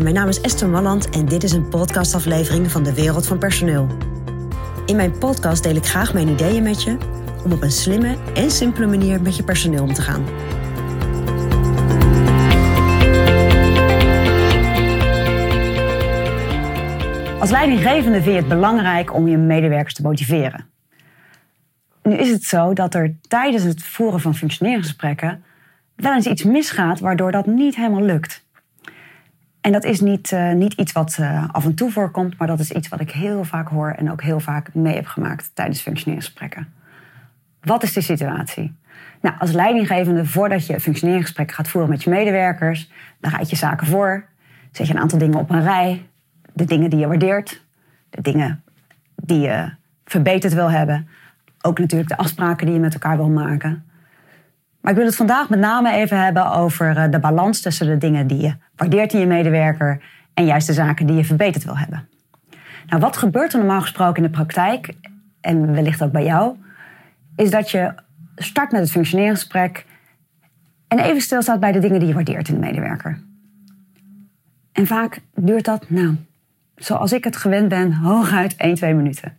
Mijn naam is Esther Malland en dit is een podcastaflevering van de Wereld van Personeel. In mijn podcast deel ik graag mijn ideeën met je om op een slimme en simpele manier met je personeel om te gaan. Als leidinggevende vind je het belangrijk om je medewerkers te motiveren. Nu is het zo dat er tijdens het voeren van functioneringsgesprekken wel eens iets misgaat waardoor dat niet helemaal lukt. En dat is niet, uh, niet iets wat uh, af en toe voorkomt, maar dat is iets wat ik heel vaak hoor en ook heel vaak mee heb gemaakt tijdens functioneringsgesprekken. Wat is de situatie? Nou, als leidinggevende, voordat je functioneringsgesprekken gaat voeren met je medewerkers, dan raad je zaken voor, zet je een aantal dingen op een rij, de dingen die je waardeert, de dingen die je verbeterd wil hebben, ook natuurlijk de afspraken die je met elkaar wil maken. Maar ik wil het vandaag met name even hebben over eh, de balans tussen de dingen die je waardeert in je medewerker en juist de zaken die je verbeterd wil hebben. Nou, wat gebeurt er normaal gesproken in de praktijk, en wellicht ook bij jou, is dat je start met het functioneringsgesprek en even stilstaat bij de dingen die je waardeert in de medewerker. En vaak duurt dat, nou, zoals ik het gewend ben, hooguit 1, 2 minuten.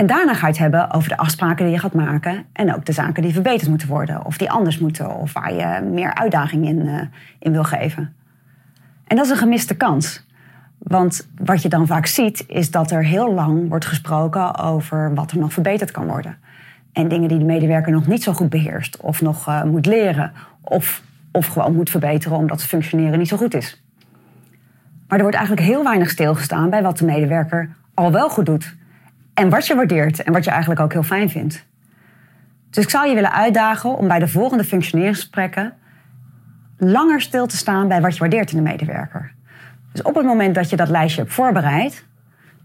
En daarna ga je het hebben over de afspraken die je gaat maken. En ook de zaken die verbeterd moeten worden. Of die anders moeten. Of waar je meer uitdaging in, uh, in wil geven. En dat is een gemiste kans. Want wat je dan vaak ziet, is dat er heel lang wordt gesproken over wat er nog verbeterd kan worden. En dingen die de medewerker nog niet zo goed beheerst. Of nog uh, moet leren. Of, of gewoon moet verbeteren omdat het functioneren niet zo goed is. Maar er wordt eigenlijk heel weinig stilgestaan bij wat de medewerker al wel goed doet. En wat je waardeert en wat je eigenlijk ook heel fijn vindt. Dus ik zou je willen uitdagen om bij de volgende functioneringsgesprekken langer stil te staan bij wat je waardeert in de medewerker. Dus op het moment dat je dat lijstje hebt voorbereid,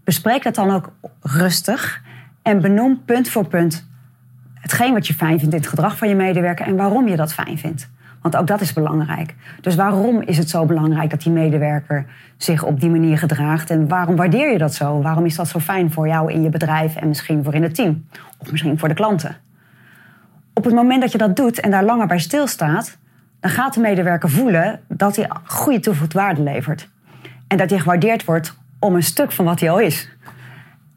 bespreek dat dan ook rustig en benoem punt voor punt hetgeen wat je fijn vindt in het gedrag van je medewerker en waarom je dat fijn vindt. Want ook dat is belangrijk. Dus waarom is het zo belangrijk dat die medewerker zich op die manier gedraagt? En waarom waardeer je dat zo? Waarom is dat zo fijn voor jou in je bedrijf en misschien voor in het team? Of misschien voor de klanten? Op het moment dat je dat doet en daar langer bij stilstaat, dan gaat de medewerker voelen dat hij goede toegevoegde waarde levert. En dat hij gewaardeerd wordt om een stuk van wat hij al is.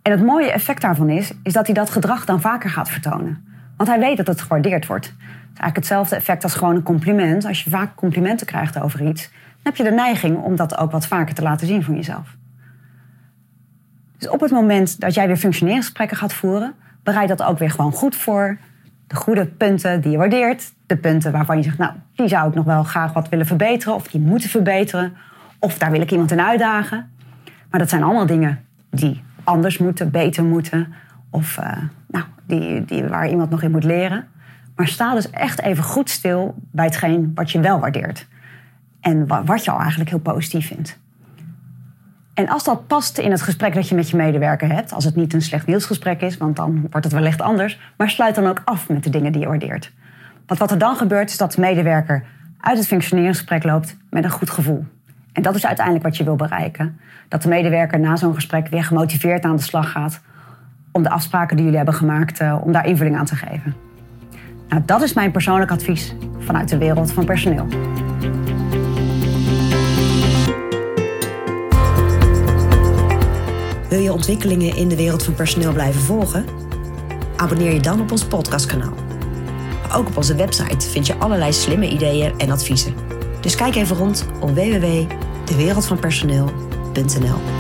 En het mooie effect daarvan is, is dat hij dat gedrag dan vaker gaat vertonen. Want hij weet dat het gewaardeerd wordt eigenlijk hetzelfde effect als gewoon een compliment. Als je vaak complimenten krijgt over iets, dan heb je de neiging om dat ook wat vaker te laten zien van jezelf. Dus op het moment dat jij weer functioneringsgesprekken gaat voeren, bereid dat ook weer gewoon goed voor. De goede punten die je waardeert, de punten waarvan je zegt, nou, die zou ik nog wel graag wat willen verbeteren, of die moeten verbeteren, of daar wil ik iemand in uitdagen. Maar dat zijn allemaal dingen die anders moeten, beter moeten, of uh, nou, die, die, waar iemand nog in moet leren. Maar sta dus echt even goed stil bij hetgeen wat je wel waardeert. En wat je al eigenlijk heel positief vindt. En als dat past in het gesprek dat je met je medewerker hebt, als het niet een slecht nieuwsgesprek is, want dan wordt het wellicht anders, maar sluit dan ook af met de dingen die je waardeert. Want wat er dan gebeurt, is dat de medewerker uit het functioneringsgesprek loopt met een goed gevoel. En dat is uiteindelijk wat je wil bereiken. Dat de medewerker na zo'n gesprek weer gemotiveerd aan de slag gaat om de afspraken die jullie hebben gemaakt, eh, om daar invulling aan te geven. Nou, dat is mijn persoonlijk advies vanuit de wereld van personeel. Wil je ontwikkelingen in de wereld van personeel blijven volgen? Abonneer je dan op ons podcastkanaal. Ook op onze website vind je allerlei slimme ideeën en adviezen. Dus kijk even rond op www.dewereldvanpersoneel.nl.